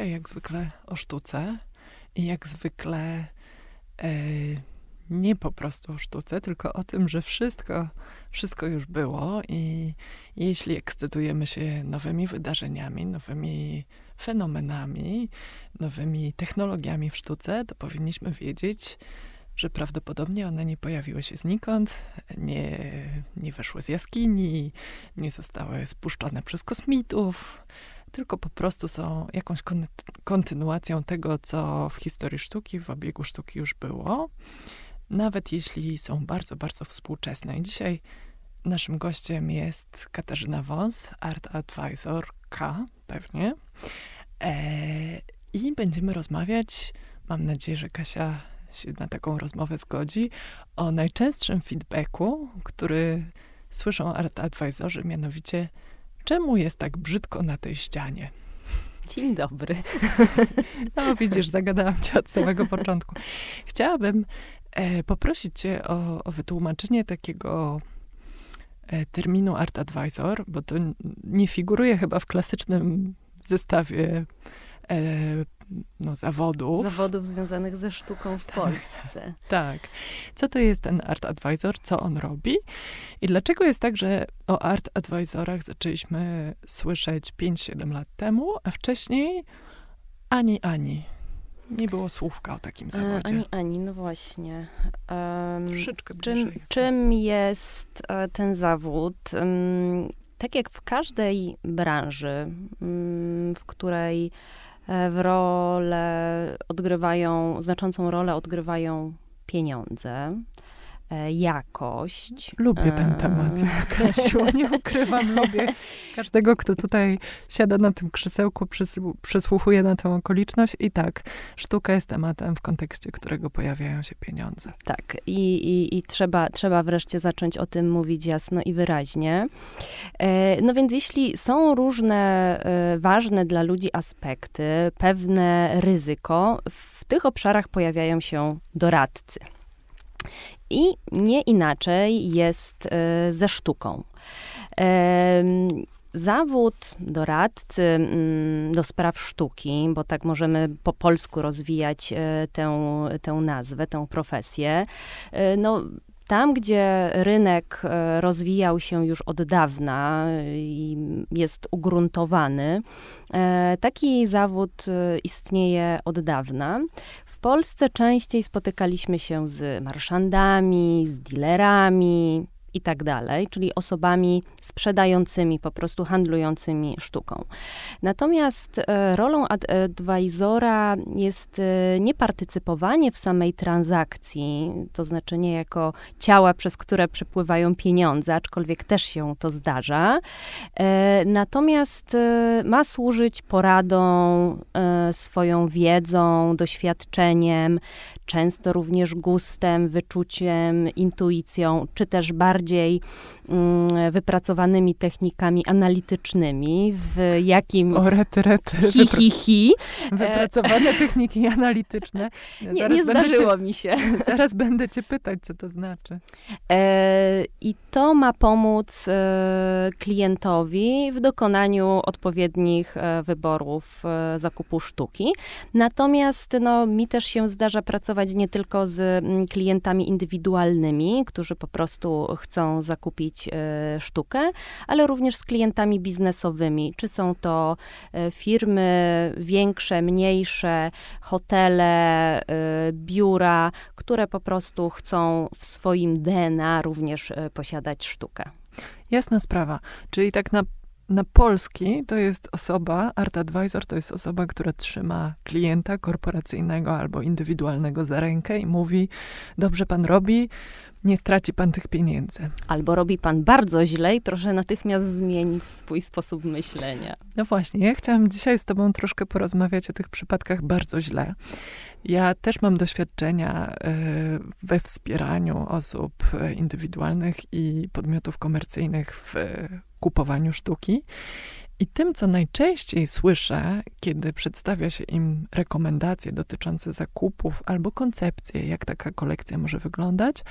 dzisiaj jak zwykle o sztuce i jak zwykle e, nie po prostu o sztuce, tylko o tym, że wszystko, wszystko już było i jeśli ekscytujemy się nowymi wydarzeniami, nowymi fenomenami, nowymi technologiami w sztuce, to powinniśmy wiedzieć, że prawdopodobnie one nie pojawiły się znikąd, nie, nie weszły z jaskini, nie zostały spuszczone przez kosmitów, tylko po prostu są jakąś kontynuacją tego, co w historii sztuki, w obiegu sztuki już było, nawet jeśli są bardzo, bardzo współczesne. I dzisiaj naszym gościem jest Katarzyna Wąs, Art Advisor K, pewnie. E, I będziemy rozmawiać, mam nadzieję, że Kasia się na taką rozmowę zgodzi, o najczęstszym feedbacku, który słyszą art advisorzy, mianowicie czemu jest tak brzydko na tej ścianie? Dzień dobry. No widzisz, zagadałam cię od samego początku. Chciałabym e, poprosić cię o, o wytłumaczenie takiego e, terminu art advisor, bo to nie figuruje chyba w klasycznym zestawie e, no, zawodów. Zawodów związanych ze sztuką w tak, Polsce. Tak. Co to jest ten Art Advisor? Co on robi? I dlaczego jest tak, że o Art Advisorach zaczęliśmy słyszeć 5-7 lat temu, a wcześniej ani, ani. Nie było słówka o takim e, zawodzie. Ani, ani, no właśnie. Um, Troszeczkę czym, czym jest e, ten zawód? Um, tak jak w każdej branży, um, w której w rolę odgrywają, znaczącą rolę odgrywają pieniądze, e, jakość. Lubię ten e, temat, Kasiu, nie ukrywam, lubię każdego, kto tutaj siada na tym krzesełku, przysłuchuje na tę okoliczność i tak, sztuka jest tematem, w kontekście którego pojawiają się pieniądze. Tak, i, i, i trzeba, trzeba wreszcie zacząć o tym mówić jasno i wyraźnie. E, no więc jeśli są różne e, ważne dla ludzi aspekty, pewne ryzyko, w tych obszarach pojawiają się doradcy. I nie inaczej jest e, ze sztuką. Zawód doradcy mm, do spraw sztuki, bo tak możemy po polsku rozwijać e, tę, tę nazwę, tę profesję, e, no, tam, gdzie rynek e, rozwijał się już od dawna i jest ugruntowany, taki zawód istnieje od dawna. W Polsce częściej spotykaliśmy się z marszandami, z dealerami, i tak dalej, czyli osobami sprzedającymi, po prostu handlującymi sztuką. Natomiast e, rolą advisora jest e, nie partycypowanie w samej transakcji, to znaczy nie jako ciała, przez które przepływają pieniądze, aczkolwiek też się to zdarza. E, natomiast ma służyć poradą, swoją wiedzą, doświadczeniem, często również gustem, wyczuciem, intuicją, czy też bardziej mm, wypracowanymi technikami analitycznymi, w jakim... O, rety, rety. Hi, hi, hi. Wypracowane techniki analityczne. Nie, nie zdarzyło cię, mi się. Zaraz będę cię pytać, co to znaczy. E, I to ma pomóc e, klientowi w dokonaniu odpowiednich e, wyborów e, zakupu sztuki. Natomiast no, mi też się zdarza pracować pracować nie tylko z mm, klientami indywidualnymi, którzy po prostu chcą zakupić e, sztukę, ale również z klientami biznesowymi. Czy są to e, firmy większe, mniejsze, hotele, e, biura, które po prostu chcą w swoim DNA również posiadać sztukę. Jasna sprawa. Czyli tak na na polski to jest osoba, art advisor to jest osoba, która trzyma klienta korporacyjnego albo indywidualnego za rękę i mówi: Dobrze pan robi, nie straci pan tych pieniędzy. Albo robi pan bardzo źle i proszę natychmiast zmienić swój sposób myślenia. No właśnie, ja chciałam dzisiaj z tobą troszkę porozmawiać o tych przypadkach bardzo źle. Ja też mam doświadczenia e, we wspieraniu osób e, indywidualnych i podmiotów komercyjnych w kupowaniu sztuki. I tym, co najczęściej słyszę, kiedy przedstawia się im rekomendacje dotyczące zakupów albo koncepcje, jak taka kolekcja może wyglądać,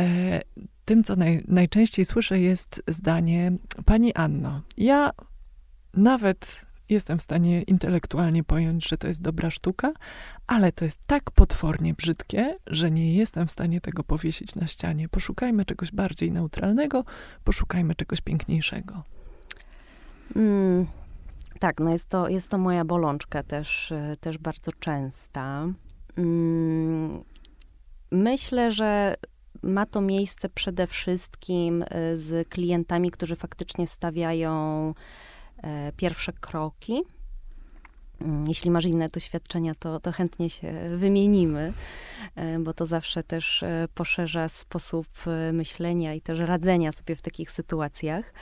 e, tym, co naj, najczęściej słyszę, jest zdanie: Pani Anno, ja nawet jestem w stanie intelektualnie pojąć, że to jest dobra sztuka, ale to jest tak potwornie brzydkie, że nie jestem w stanie tego powiesić na ścianie. Poszukajmy czegoś bardziej neutralnego, poszukajmy czegoś piękniejszego. Mm, tak, no jest to, jest to moja bolączka też, e, też bardzo częsta. Mm, myślę, że ma to miejsce przede wszystkim e, z klientami, którzy faktycznie stawiają e, pierwsze kroki. Mm, jeśli masz inne doświadczenia, to, to chętnie się wymienimy, e, bo to zawsze też poszerza sposób myślenia i też radzenia sobie w takich sytuacjach.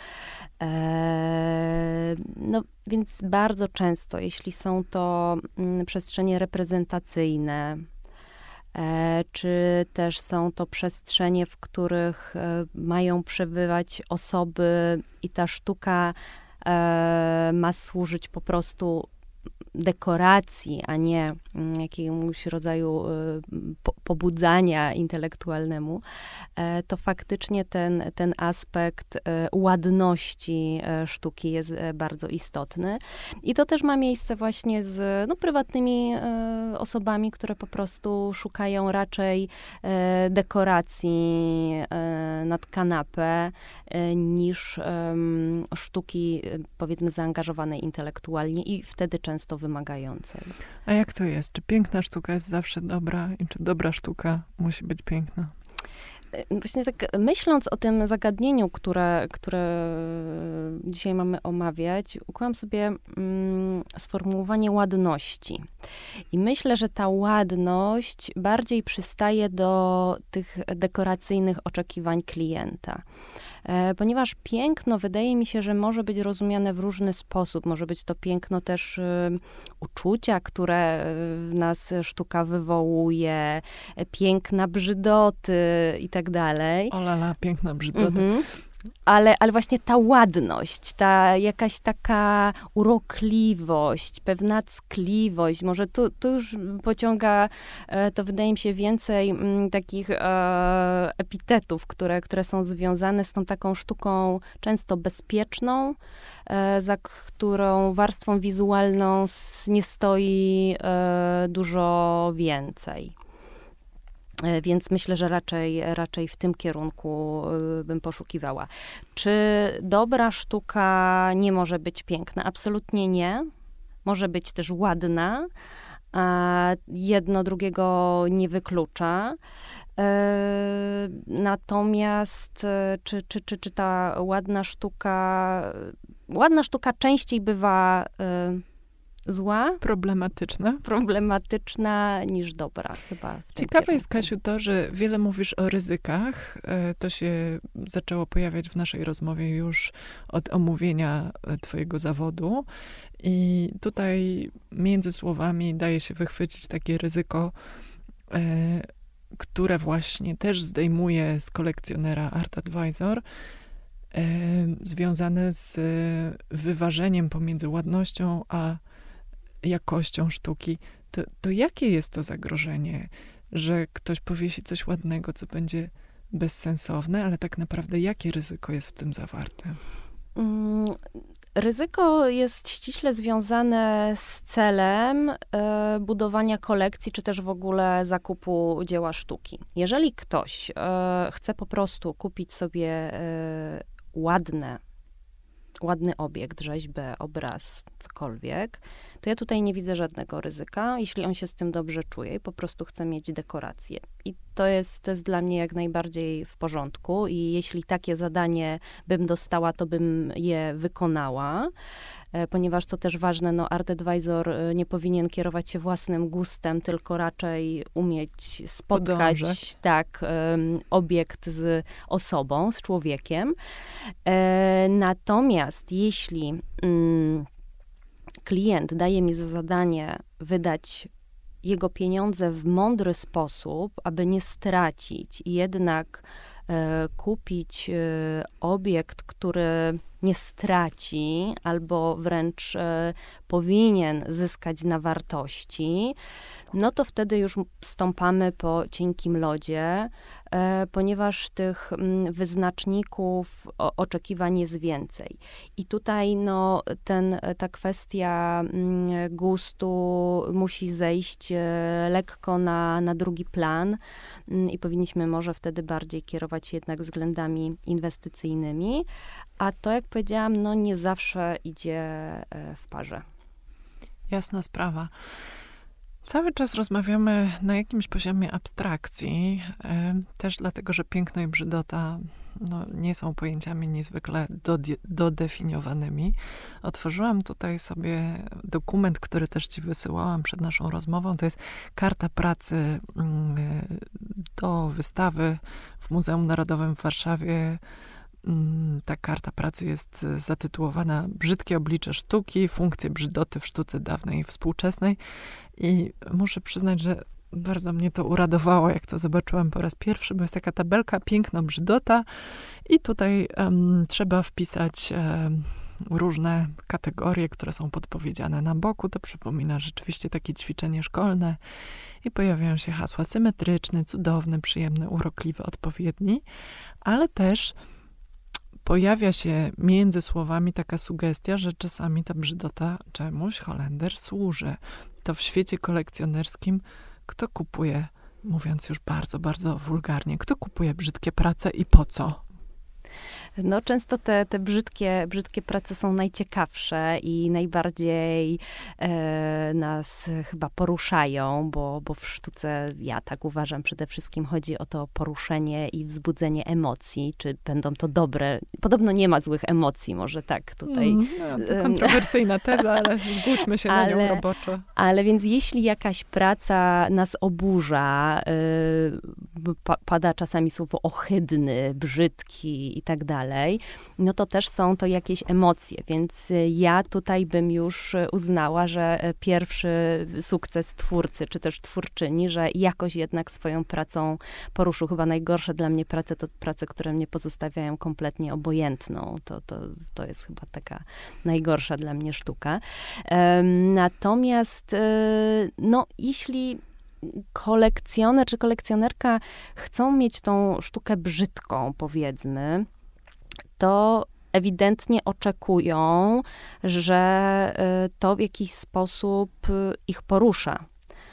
No więc bardzo często, jeśli są to mm, przestrzenie reprezentacyjne, E, czy też są to przestrzenie, w których e, mają przebywać osoby i ta sztuka e, ma służyć po prostu dekoracji, a nie mm, jakiemuś rodzaju y, pobudzania intelektualnemu, e, to faktycznie ten, ten aspekt e, ładności e, sztuki jest bardzo istotny. I to też ma miejsce właśnie z no, prywatnymi osobami, które po prostu szukają raczej dekoracji nad kanapę niż sztuki powiedzmy zaangażowanej intelektualnie i wtedy często wymagającej. A jak to jest? Czy piękna sztuka jest zawsze dobra i czy dobra sztuka musi być piękna? E, właśnie tak myśląc o tym zagadnieniu, które, które dzisiaj mamy omawiać, układam sobie mm, sformułowanie ładności. I myślę, że ta ładność bardziej przystaje do tych dekoracyjnych oczekiwań klienta. E, ponieważ piękno wydaje mi się, że może być rozumiane w różny sposób. Może być to piękno też y, uczucia, które w nas sztuka wywołuje, piękna brzydoty i tak dalej. Olala, piękna brzydoty. Mhm ale, ale właśnie ta ładność, ta jakaś taka urokliwość, pewna ckliwość, może tu, tu już pociąga, e, to wydaje mi się więcej m, mm, takich e, epitetów, które, które są związane z tą taką sztuką często bezpieczną, e, za którą warstwą wizualną nie stoi e, dużo więcej. E, więc myślę, że raczej, raczej w tym kierunku e, bym poszukiwała. Czy dobra sztuka nie może być piękna? Absolutnie nie. Może być też ładna. A jedno drugiego nie wyklucza. E, natomiast czy, czy, czy, czy ta ładna sztuka, ładna sztuka częściej bywa zła. Problematyczna. Problematyczna niż dobra, chyba. Ciekawe jest, Kasiu, to, że wiele mówisz o ryzykach. E, to się zaczęło pojawiać w naszej rozmowie już od omówienia e, Twojego zawodu. I tutaj między słowami daje się wychwycić takie ryzyko, e, które właśnie też zdejmuje z kolekcjonera Art Advisor związane z wyważeniem pomiędzy ładnością a jakością sztuki, to, to jakie jest to zagrożenie, że ktoś powiesi coś ładnego, co będzie bezsensowne, ale tak naprawdę jakie ryzyko jest w tym zawarte? Mm, ryzyko jest ściśle związane z celem y, budowania kolekcji, czy też w ogóle zakupu dzieła sztuki. Jeżeli ktoś y, chce po prostu kupić sobie y, ładne, ładny obiekt, rzeźbę, obraz, cokolwiek, to ja tutaj nie widzę żadnego ryzyka, jeśli on się z tym dobrze czuje i po prostu chce mieć dekorację. I to jest, to jest dla mnie jak najbardziej w porządku. I jeśli takie zadanie bym dostała, to bym je wykonała ponieważ co też ważne, no Art Advisor e, nie powinien kierować się własnym gustem, tylko raczej umieć spotkać Podążać. tak obiekt z osobą, z człowiekiem. E, natomiast jeśli um, klient daje mi za zadanie wydać jego pieniądze w mądry sposób, aby nie stracić i jednak e, kupić e, obiekt, który nie straci, albo wręcz e, powinien zyskać na wartości, no to wtedy już stąpamy po cienkim lodzie, e, ponieważ tych mm, wyznaczników oczekiwań jest więcej. I tutaj no, ten, ta kwestia mm, gustu musi zejść e, lekko na, na drugi plan mm, i powinniśmy może wtedy bardziej kierować się jednak względami inwestycyjnymi, a to, jak powiedziałam, no nie zawsze idzie e, w parze. Jasna sprawa. Cały czas rozmawiamy na jakimś poziomie abstrakcji, też dlatego, że piękno i brzydota no, nie są pojęciami niezwykle dodefiniowanymi. Otworzyłam tutaj sobie dokument, który też ci wysyłałam przed naszą rozmową. To jest karta pracy mm, do wystawy w Muzeum Narodowym w Warszawie ta karta pracy jest e, zatytułowana Brzydkie oblicze sztuki, funkcje brzydoty w sztuce dawnej i współczesnej. I muszę przyznać, że bardzo mnie to uradowało, jak to zobaczyłam po raz pierwszy, bo jest taka tabelka piękno, brzydota i tutaj um, trzeba wpisać um, różne kategorie, które są podpowiedziane na boku. To przypomina rzeczywiście takie ćwiczenie szkolne i pojawiają się hasła symetryczny, cudowny, przyjemny, urokliwy, odpowiedni, ale też pojawia się między słowami taka sugestia, że czasami ta brzydota czemuś Holender służy. To w świecie kolekcjonerskim kto kupuje, mówiąc już bardzo, bardzo wulgarnie, kto kupuje brzydkie prace i po co? No często te, te brzydkie, brzydkie prace są najciekawsze i najbardziej e, nas chyba poruszają, bo, bo w sztuce, ja tak uważam, przede wszystkim chodzi o to poruszenie i wzbudzenie emocji, czy będą to dobre. Podobno nie ma złych emocji, może tak tutaj. Mm, no, to kontrowersyjna teza, ale zgódźmy się ale, na nią roboczo. Ale więc jeśli jakaś praca nas oburza, y, pada czasami słowo ohydny, brzydki i tak dalej, dalej, no to też są to jakieś emocje, więc y, ja tutaj bym już y, uznała, że y, pierwszy sukces twórcy, czy też twórczyni, że jakoś jednak swoją pracą poruszył. Chyba najgorsze dla mnie prace to prace, które mnie pozostawiają kompletnie obojętną. To, to, to jest chyba taka najgorsza dla mnie sztuka. Natomiast, no, jeśli kolekcjoner czy kolekcjonerka chcą mieć tą sztukę brzydką, powiedzmy, to ewidentnie oczekują, że y, to w jakiś sposób ich porusza.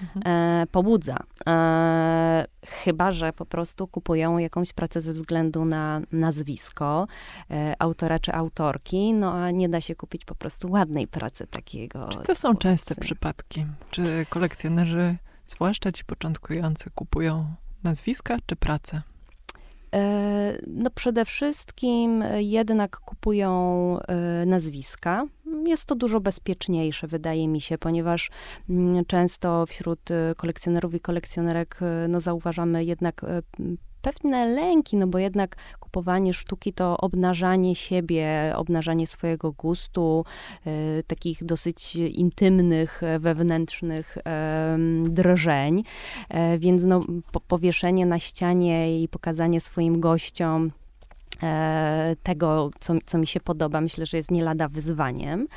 Mhm. E, pobudza. E, chyba, że po prostu kupują jakąś pracę ze względu na nazwisko e, autora czy autorki, no a nie da się kupić po prostu ładnej pracy takiego. Czy to są częste przypadki? Czy kolekcjonerzy, zwłaszcza ci początkujący, kupują nazwiska czy pracę? E, no przede wszystkim jednak kupują e, nazwiska. Jest to dużo bezpieczniejsze, wydaje mi się, ponieważ mm, często wśród e, kolekcjonerów i kolekcjonerek no, zauważamy jednak pewne lęki, no bo jednak kupowanie sztuki to obnażanie siebie, obnażanie swojego gustu, y, takich dosyć intymnych, wewnętrznych y, drżeń. Y, więc no, po, powieszenie na ścianie i pokazanie swoim gościom E, tego, co, co mi się podoba, myślę, że jest nie lada wyzwaniem.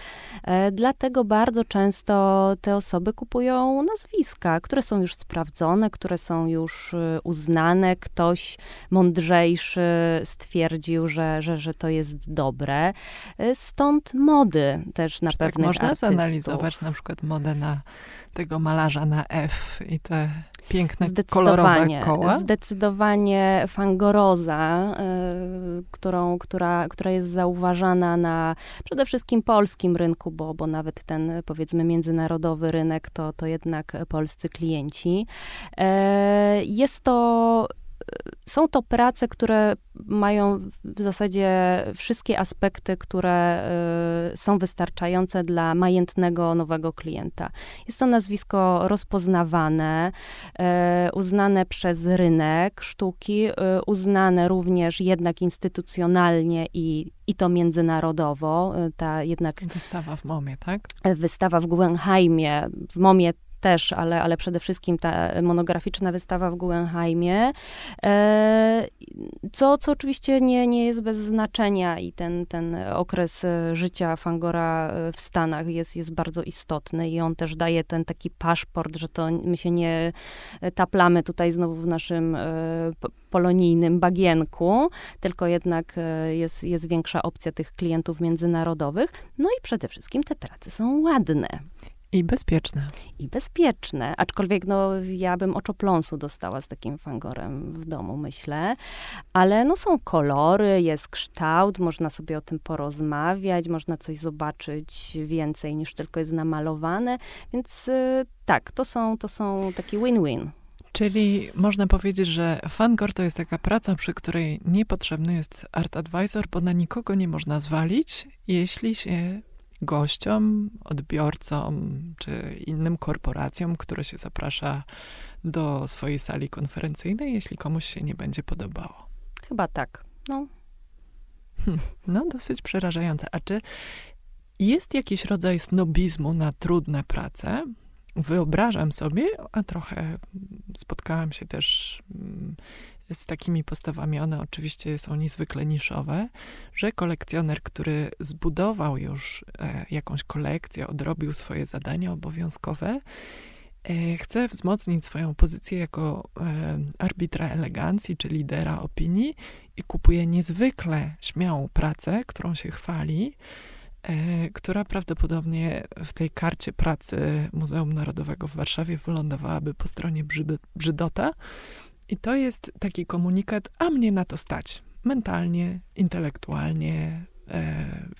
E, dlatego bardzo często te osoby kupują nazwiska, które są już sprawdzone, które są już e, uznane. Ktoś mądrzejszy stwierdził, że, że, że to jest dobre. Stąd mody też na Czy pewnych tak można artystów. zanalizować na przykład modę na tego malarza na F i te piękne, kolorowe koła? Zdecydowanie fangoroza, y, którą, która, która jest zauważana na przede wszystkim polskim rynku, bo, bo nawet ten powiedzmy międzynarodowy rynek to, to jednak polscy klienci. Y, jest to są to prace, które mają w zasadzie wszystkie aspekty, które y, są wystarczające dla majętnego nowego klienta. Jest to nazwisko rozpoznawane, y, uznane przez rynek sztuki, y, uznane również jednak instytucjonalnie i, i to międzynarodowo. Ta jednak wystawa w MOMie, tak? Wystawa w Guggenheimie, w MOMie też, ale, ale przede wszystkim ta monograficzna wystawa w Guggenheimie, e, co, co oczywiście nie, nie jest bez znaczenia i ten, ten okres życia Fangora w Stanach jest, jest bardzo istotny i on też daje ten taki paszport, że to my się nie taplamy tutaj znowu w naszym polonijnym bagienku, tylko jednak jest, jest większa opcja tych klientów międzynarodowych. No i przede wszystkim te prace są ładne. I bezpieczne. I bezpieczne. Aczkolwiek no, ja bym oczopląsu dostała z takim fangorem w domu, myślę. Ale no, są kolory, jest kształt, można sobie o tym porozmawiać, można coś zobaczyć więcej niż tylko jest namalowane. Więc y, tak, to są, to są taki win-win. Czyli można powiedzieć, że Fangor to jest taka praca, przy której niepotrzebny jest art advisor, bo na nikogo nie można zwalić, jeśli się gościom, odbiorcom czy innym korporacjom, które się zaprasza do swojej sali konferencyjnej, jeśli komuś się nie będzie podobało. Chyba tak. No. Hm, no, dosyć przerażające. A czy jest jakiś rodzaj snobizmu na trudne prace? Wyobrażam sobie, a trochę spotkałam się też mm, z takimi postawami, one oczywiście są niezwykle niszowe, że kolekcjoner, który zbudował już e, jakąś kolekcję, odrobił swoje zadania obowiązkowe, e, chce wzmocnić swoją pozycję jako e, arbitra elegancji czy lidera opinii i kupuje niezwykle śmiałą pracę, którą się chwali, która prawdopodobnie w tej karcie pracy Muzeum Narodowego w Warszawie wylądowałaby po stronie Brzydota, i to jest taki komunikat, a mnie na to stać. Mentalnie, intelektualnie,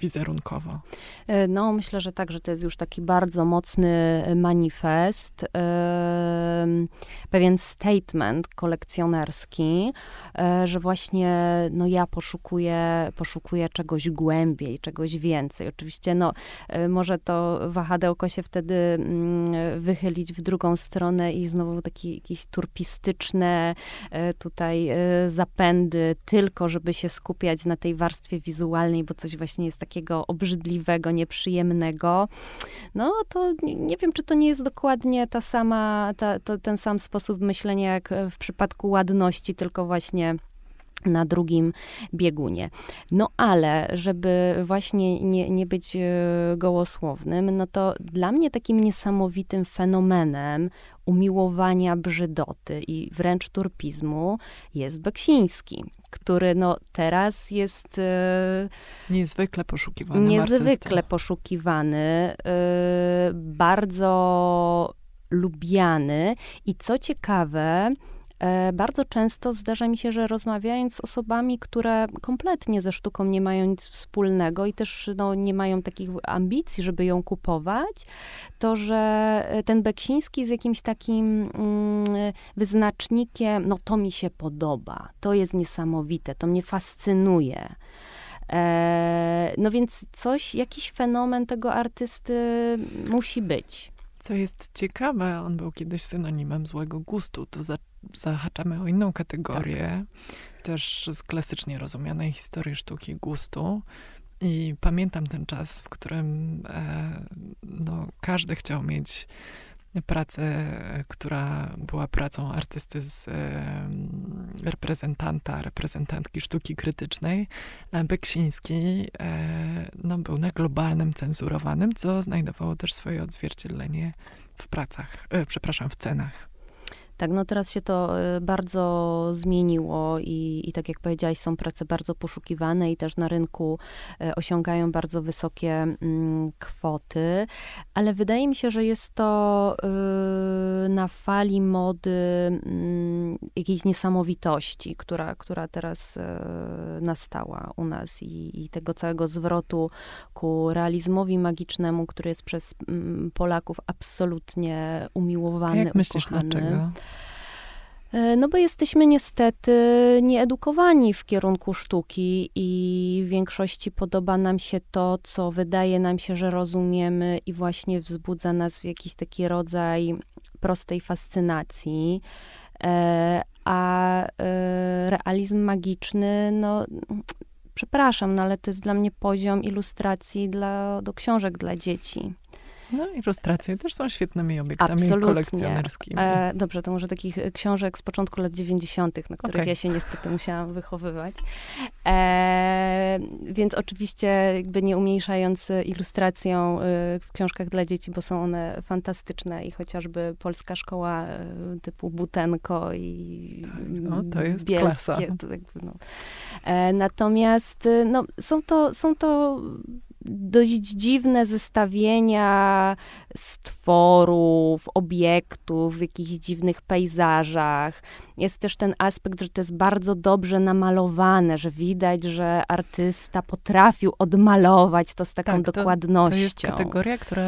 wizerunkowo. E, no, myślę, że tak, że to jest już taki bardzo mocny manifest, e, pewien statement kolekcjonerski, e, że właśnie no, ja poszukuję, poszukuję czegoś głębiej, czegoś więcej. Oczywiście, no, e, może to wahadełko się wtedy mm, wychylić w drugą stronę i znowu takie jakieś turpistyczne e, tutaj zapędy, tylko żeby się skupiać na tej warstwie wizualnej, bo coś właśnie jest takiego obrzydliwego, nieprzyjemnego, no to nie, wiem, czy to nie jest dokładnie ta sama, ta, to, ten sam sposób myślenia jak w przypadku ładności, tylko właśnie na drugim biegunie. No ale, żeby właśnie nie, nie być e, gołosłownym, no to dla mnie takim niesamowitym fenomenem umiłowania brzydoty i wręcz turpizmu jest Beksiński, który no teraz jest... E, niezwykle poszukiwany Niezwykle poszukiwany, e, bardzo lubiany i co ciekawe, bardzo często zdarza mi się, że rozmawiając z osobami, które kompletnie ze sztuką nie mają nic wspólnego i też no, nie mają takich ambicji, żeby ją kupować, to że e, ten Beksiński jest jakimś takim mm, wyznacznikiem, no to mi się podoba, to jest niesamowite, to mnie fascynuje. E, no więc coś, jakiś fenomen tego artysty musi być. Co jest ciekawe, on był kiedyś synonimem złego gustu. Tu za, zahaczamy o inną kategorię, tak. też z klasycznie rozumianej historii sztuki gustu. I pamiętam ten czas, w którym e, no, każdy chciał mieć pracę, która była pracą artysty z e, reprezentanta, reprezentantki sztuki krytycznej. Beksiński e, no, był na globalnym cenzurowanym, co znajdowało też swoje odzwierciedlenie w pracach, e, przepraszam, w cenach. Tak, no teraz się to y, bardzo zmieniło i, i tak jak powiedziałaś, są prace bardzo poszukiwane i też na rynku y, osiągają bardzo wysokie mm, kwoty, ale wydaje mi się, że jest to y, na fali mody mm, jakiejś niesamowitości, która, która teraz nastała u nas i, i tego całego zwrotu ku realizmowi magicznemu, który jest przez mm, Polaków absolutnie umiłowany, Jak myślisz, ukochany. dlaczego? E, no bo jesteśmy niestety nieedukowani w kierunku sztuki i w większości podoba nam się to, co wydaje nam się, że rozumiemy i właśnie wzbudza nas w jakiś taki rodzaj prostej fascynacji. E, a e, realizm magiczny, no przepraszam, no ale to jest dla mnie poziom ilustracji dla, do książek dla dzieci. No, ilustracje też są świetnymi obiektami Absolutnie. kolekcjonerskimi. E, dobrze, to może takich książek z początku lat 90., na których okay. ja się niestety musiałam wychowywać. E, więc oczywiście jakby nie umniejszając ilustracją y, w książkach dla dzieci, bo są one fantastyczne i chociażby polska szkoła typu Butenko i tak, no, to jest bielskie. To jakby, no. e, natomiast no, są, to, są to dość dziwne zestawienia stworów, obiektów w jakichś dziwnych pejzażach. Jest też ten aspekt, że to jest bardzo dobrze namalowane, że widać, że artysta potrafił odmalować to z taką tak, dokładnością. To jest kategoria, która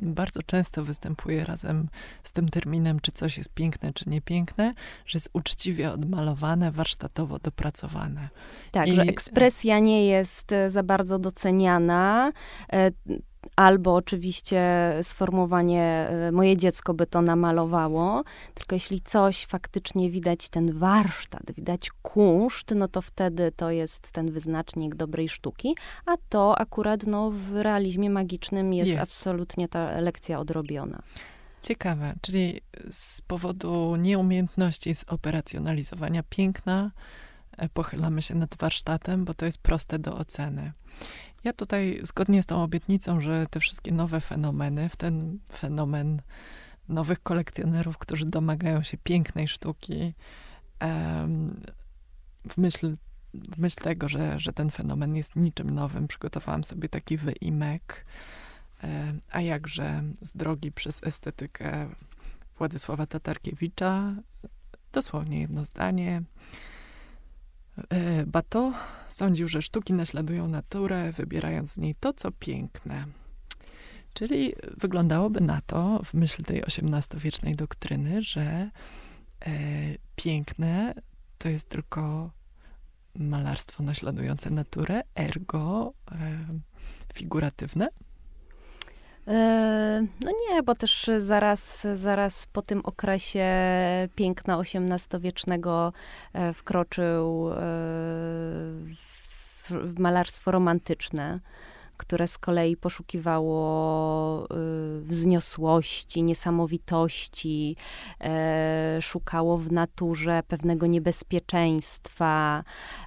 bardzo często występuje razem z tym terminem, czy coś jest piękne, czy niepiękne, że jest uczciwie odmalowane, warsztatowo dopracowane. Tak, I... że ekspresja nie jest za bardzo doceniana e, albo oczywiście sformułowanie e, moje dziecko by to namalowało, tylko jeśli coś faktycznie widać ten warsztat, widać kunszt, no to wtedy to jest ten wyznacznik dobrej sztuki, a to akurat no, w realizmie magicznym jest, jest. absolutnie ta lekcja odrobiona. Ciekawe, czyli z powodu nieumiejętności zoperacjonalizowania piękna e, pochylamy się nad warsztatem, bo to jest proste do oceny. Ja tutaj zgodnie z tą obietnicą, że te wszystkie nowe fenomeny, w ten fenomen nowych kolekcjonerów, którzy domagają się pięknej sztuki, w myśl, w myśl tego, że, że ten fenomen jest niczym nowym, przygotowałam sobie taki wyimek, a jakże z drogi przez estetykę Władysława Tatarkiewicza, dosłownie jedno zdanie. E, Bato sądził, że sztuki naśladują naturę, wybierając z niej to, co piękne. Czyli wyglądałoby na to, w myśl tej XVIII-wiecznej doktryny, że e, piękne to jest tylko malarstwo naśladujące naturę, ergo e, figuratywne. E, no nie, bo też zaraz, zaraz po tym okresie piękna XVIII-wiecznego e, wkroczył e, w malarstwo romantyczne które z kolei poszukiwało wzniosłości, niesamowitości, szukało w naturze pewnego niebezpieczeństwa,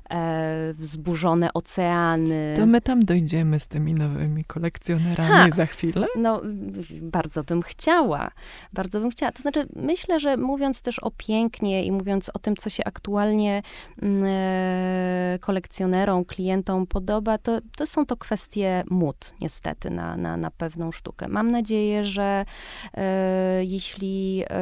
e, wzburzone oceany. To my tam dojdziemy z tymi nowymi kolekcjonerami ha, za chwilę? No, bardzo bym chciała. Bardzo bym chciała. To znaczy, myślę, że mówiąc też o pięknie i mówiąc o tym, co się aktualnie mm, e, kolekcjonerom, klientom podoba, to, to są to kwestie mód, niestety, na, na, na pewną sztukę. Mam nadzieję, że e, jeśli e,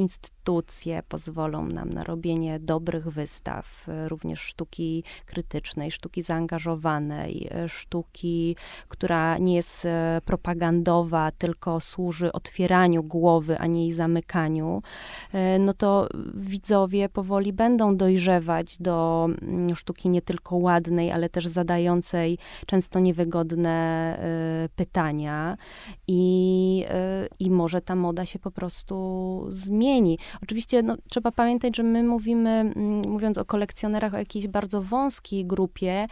instytucje pozwolą nam na robienie dobrych wystaw, e, również sztuki krytycznej, sztuki zaangażowanej, e, sztuki, która nie jest e, propagandowa, tylko służy otwieraniu głowy, a nie jej zamykaniu, no to widzowie powoli będą dojrzewać do mm, sztuki nie tylko ładnej, ale też zadającej często niewygodne pytania i, i może ta moda się po prostu zmieni zmieni. Oczywiście no, trzeba pamiętać, że my mówimy, mm, mówiąc o kolekcjonerach, o jakiejś bardzo wąskiej grupie,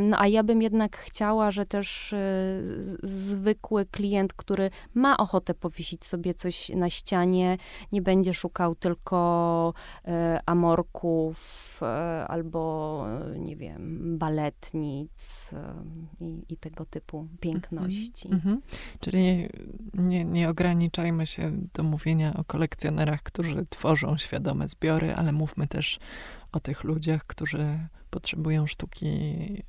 no a ja bym jednak chciała, że też e, zwykły klient, który ma ochotę powiesić sobie coś na ścianie, nie będzie szukał tylko e, amorków e, albo, nie wiem, baletnic i, i tego typu piękności. Mm -hmm. Czyli nie, nie ograniczajmy się do mówienia o kolekcjonerach którzy tworzą świadome zbiory, ale mówmy też o tych ludziach, którzy potrzebują sztuki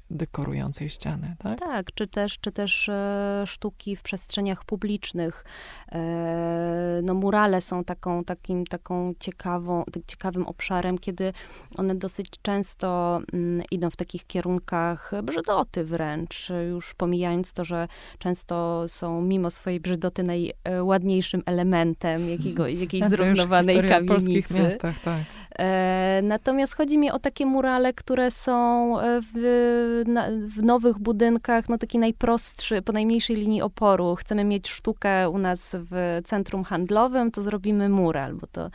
dekorującej ściany, tak? Tak, czy też, czy też e, sztuki w przestrzeniach publicznych. E, no murale są taką, takim, taką ciekawą, tak ciekawym obszarem, kiedy one dosyć często mm, idą w takich kierunkach brzydoty wręcz, już pomijając to, że często są mimo swojej brzydoty najładniejszym elementem jakiego, jakiejś zrównowanej kamienicy. w polskich miastach, tak. E, natomiast chodzi mi o takie murale, które są w, na, w nowych budynkach, no taki najprostszy, po najmniejszej linii oporu. Chcemy mieć sztukę u nas w centrum handlowym, to zrobimy mural, bo to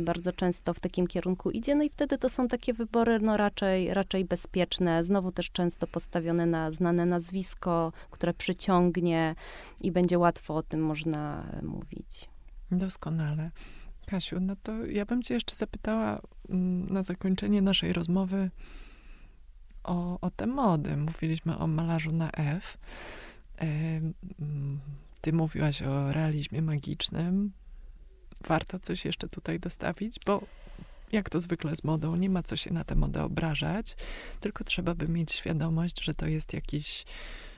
bardzo często w takim kierunku idzie. No i wtedy to są takie wybory no raczej, raczej bezpieczne. Znowu też często postawione na znane nazwisko, które przyciągnie i będzie łatwo o tym można mówić. Doskonale. Kasiu, no to ja bym cię jeszcze zapytała na zakończenie naszej rozmowy o, o te mody. Mówiliśmy o malarzu na F. Mm, ty mówiłaś o realizmie magicznym. Warto coś jeszcze tutaj dostawić, bo jak to zwykle z modą, nie ma co się na tę modę obrażać, tylko trzeba by mieć świadomość, że to jest jakiś E,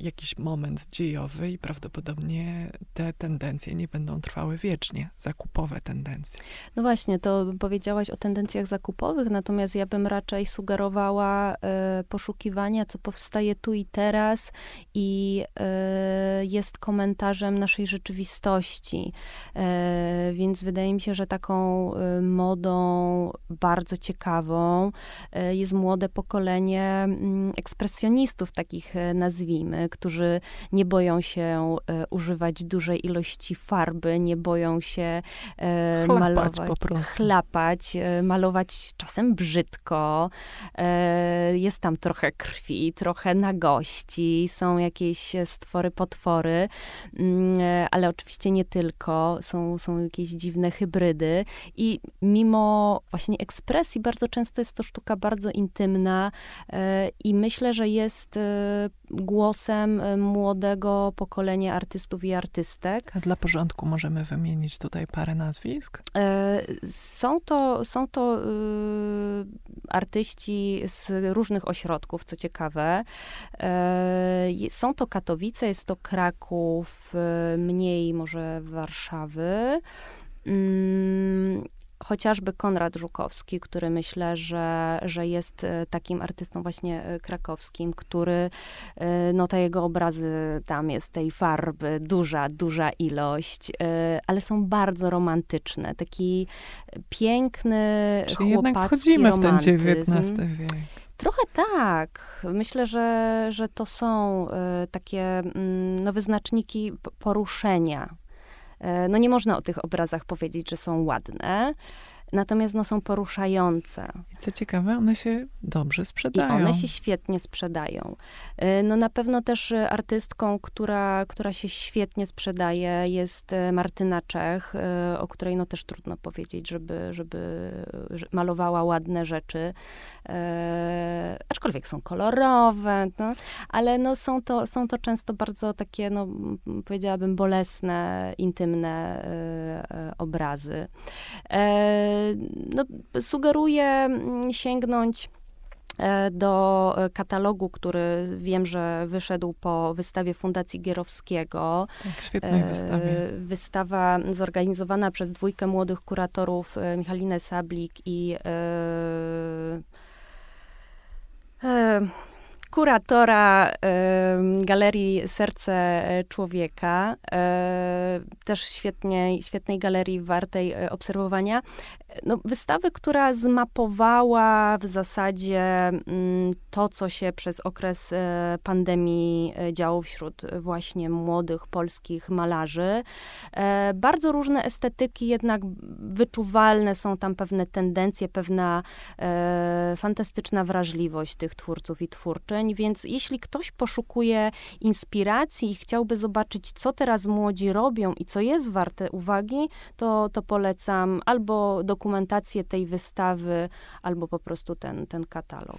jakiś moment dziejowy i prawdopodobnie te tendencje nie będą trwały wiecznie, zakupowe tendencje. No właśnie, to powiedziałaś o tendencjach zakupowych, natomiast ja bym raczej sugerowała e, poszukiwania, co powstaje tu i teraz i e, jest komentarzem naszej rzeczywistości. E, więc wydaje mi się, że taką e, modą bardzo ciekawą e, jest młode pokolenie mm, ekspresjonistów, takich nazwisk nazwijmy, którzy nie boją się e, używać dużej ilości farby, nie boją się e, chlapać malować, po prostu. chlapać, e, malować czasem brzydko. Jest tam trochę krwi, trochę nagości, są jakieś stwory, potwory, mm, ale oczywiście nie tylko. Są, są jakieś dziwne hybrydy i mimo właśnie ekspresji bardzo często jest to sztuka bardzo intymna i myślę, że jest głosem y, młodego pokolenia artystów i artystek. A dla porządku możemy wymienić tutaj parę nazwisk? E, są to, są to y, artyści z różnych ośrodków, co ciekawe. E, są to Katowice, jest to Kraków, y, mniej może Warszawy. Chociażby Konrad Żukowski, który myślę, że, że jest e, takim artystą właśnie e, krakowskim, który, e, no te jego obrazy, tam jest tej farby duża, duża ilość, ale są bardzo romantyczne. Taki piękny, Czyli jednak wchodzimy romantyzm. w ten XIX wiek. Trochę tak. Myślę, że, że to są takie mm, no, wyznaczniki poruszenia no nie można o tych obrazach powiedzieć, że są ładne, natomiast no, są poruszające. I co ciekawe, one się dobrze sprzedają. I one się świetnie sprzedają. E, no na pewno też artystką, która, która się świetnie sprzedaje jest e, Martyna Czech, o której no też trudno powiedzieć, żeby, żeby malowała ładne rzeczy. E, aczkolwiek są kolorowe, no, ale no są, to, są to często bardzo takie, no, powiedziałabym, bolesne, intymne e, obrazy. E, no, sugeruję mm, sięgnąć e, do katalogu, który wiem, że wyszedł po wystawie Fundacji Gierowskiego. Tak, świetnej e, wystawie. Wystawa zorganizowana przez dwójkę młodych kuratorów, Michalinę Sablik i kuratora Galerii Serce Człowieka, e, też świetnie, świetnej galerii wartej e, obserwowania no, wystawy, która zmapowała w zasadzie mm, to, co się przez okres e, pandemii działo wśród właśnie młodych polskich malarzy. Bardzo różne estetyki, jednak wyczuwalne są tam pewne tendencje, pewna fantastyczna wrażliwość tych twórców i twórczyń, więc jeśli ktoś poszukuje inspiracji i chciałby zobaczyć, co teraz młodzi robią i co jest warte uwagi, to, to polecam albo dokumentację, tej wystawy albo po prostu ten, ten katalog.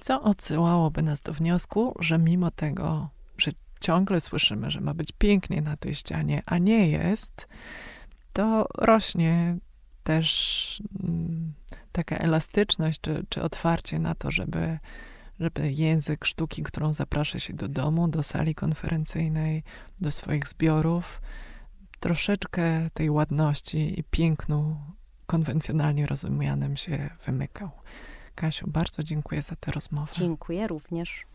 Co odsyłałoby nas do wniosku, że mimo tego, że ciągle słyszymy, że ma być pięknie na tej ścianie, a nie jest, to rośnie też mm, taka elastyczność czy, czy otwarcie na to, żeby, żeby język sztuki, którą zaprasza się do domu, do sali konferencyjnej, do swoich zbiorów, troszeczkę tej ładności i pięknu konwencjonalnie rozumianym się wymykał. Kasiu, bardzo dziękuję za tę rozmowę. Dziękuję również.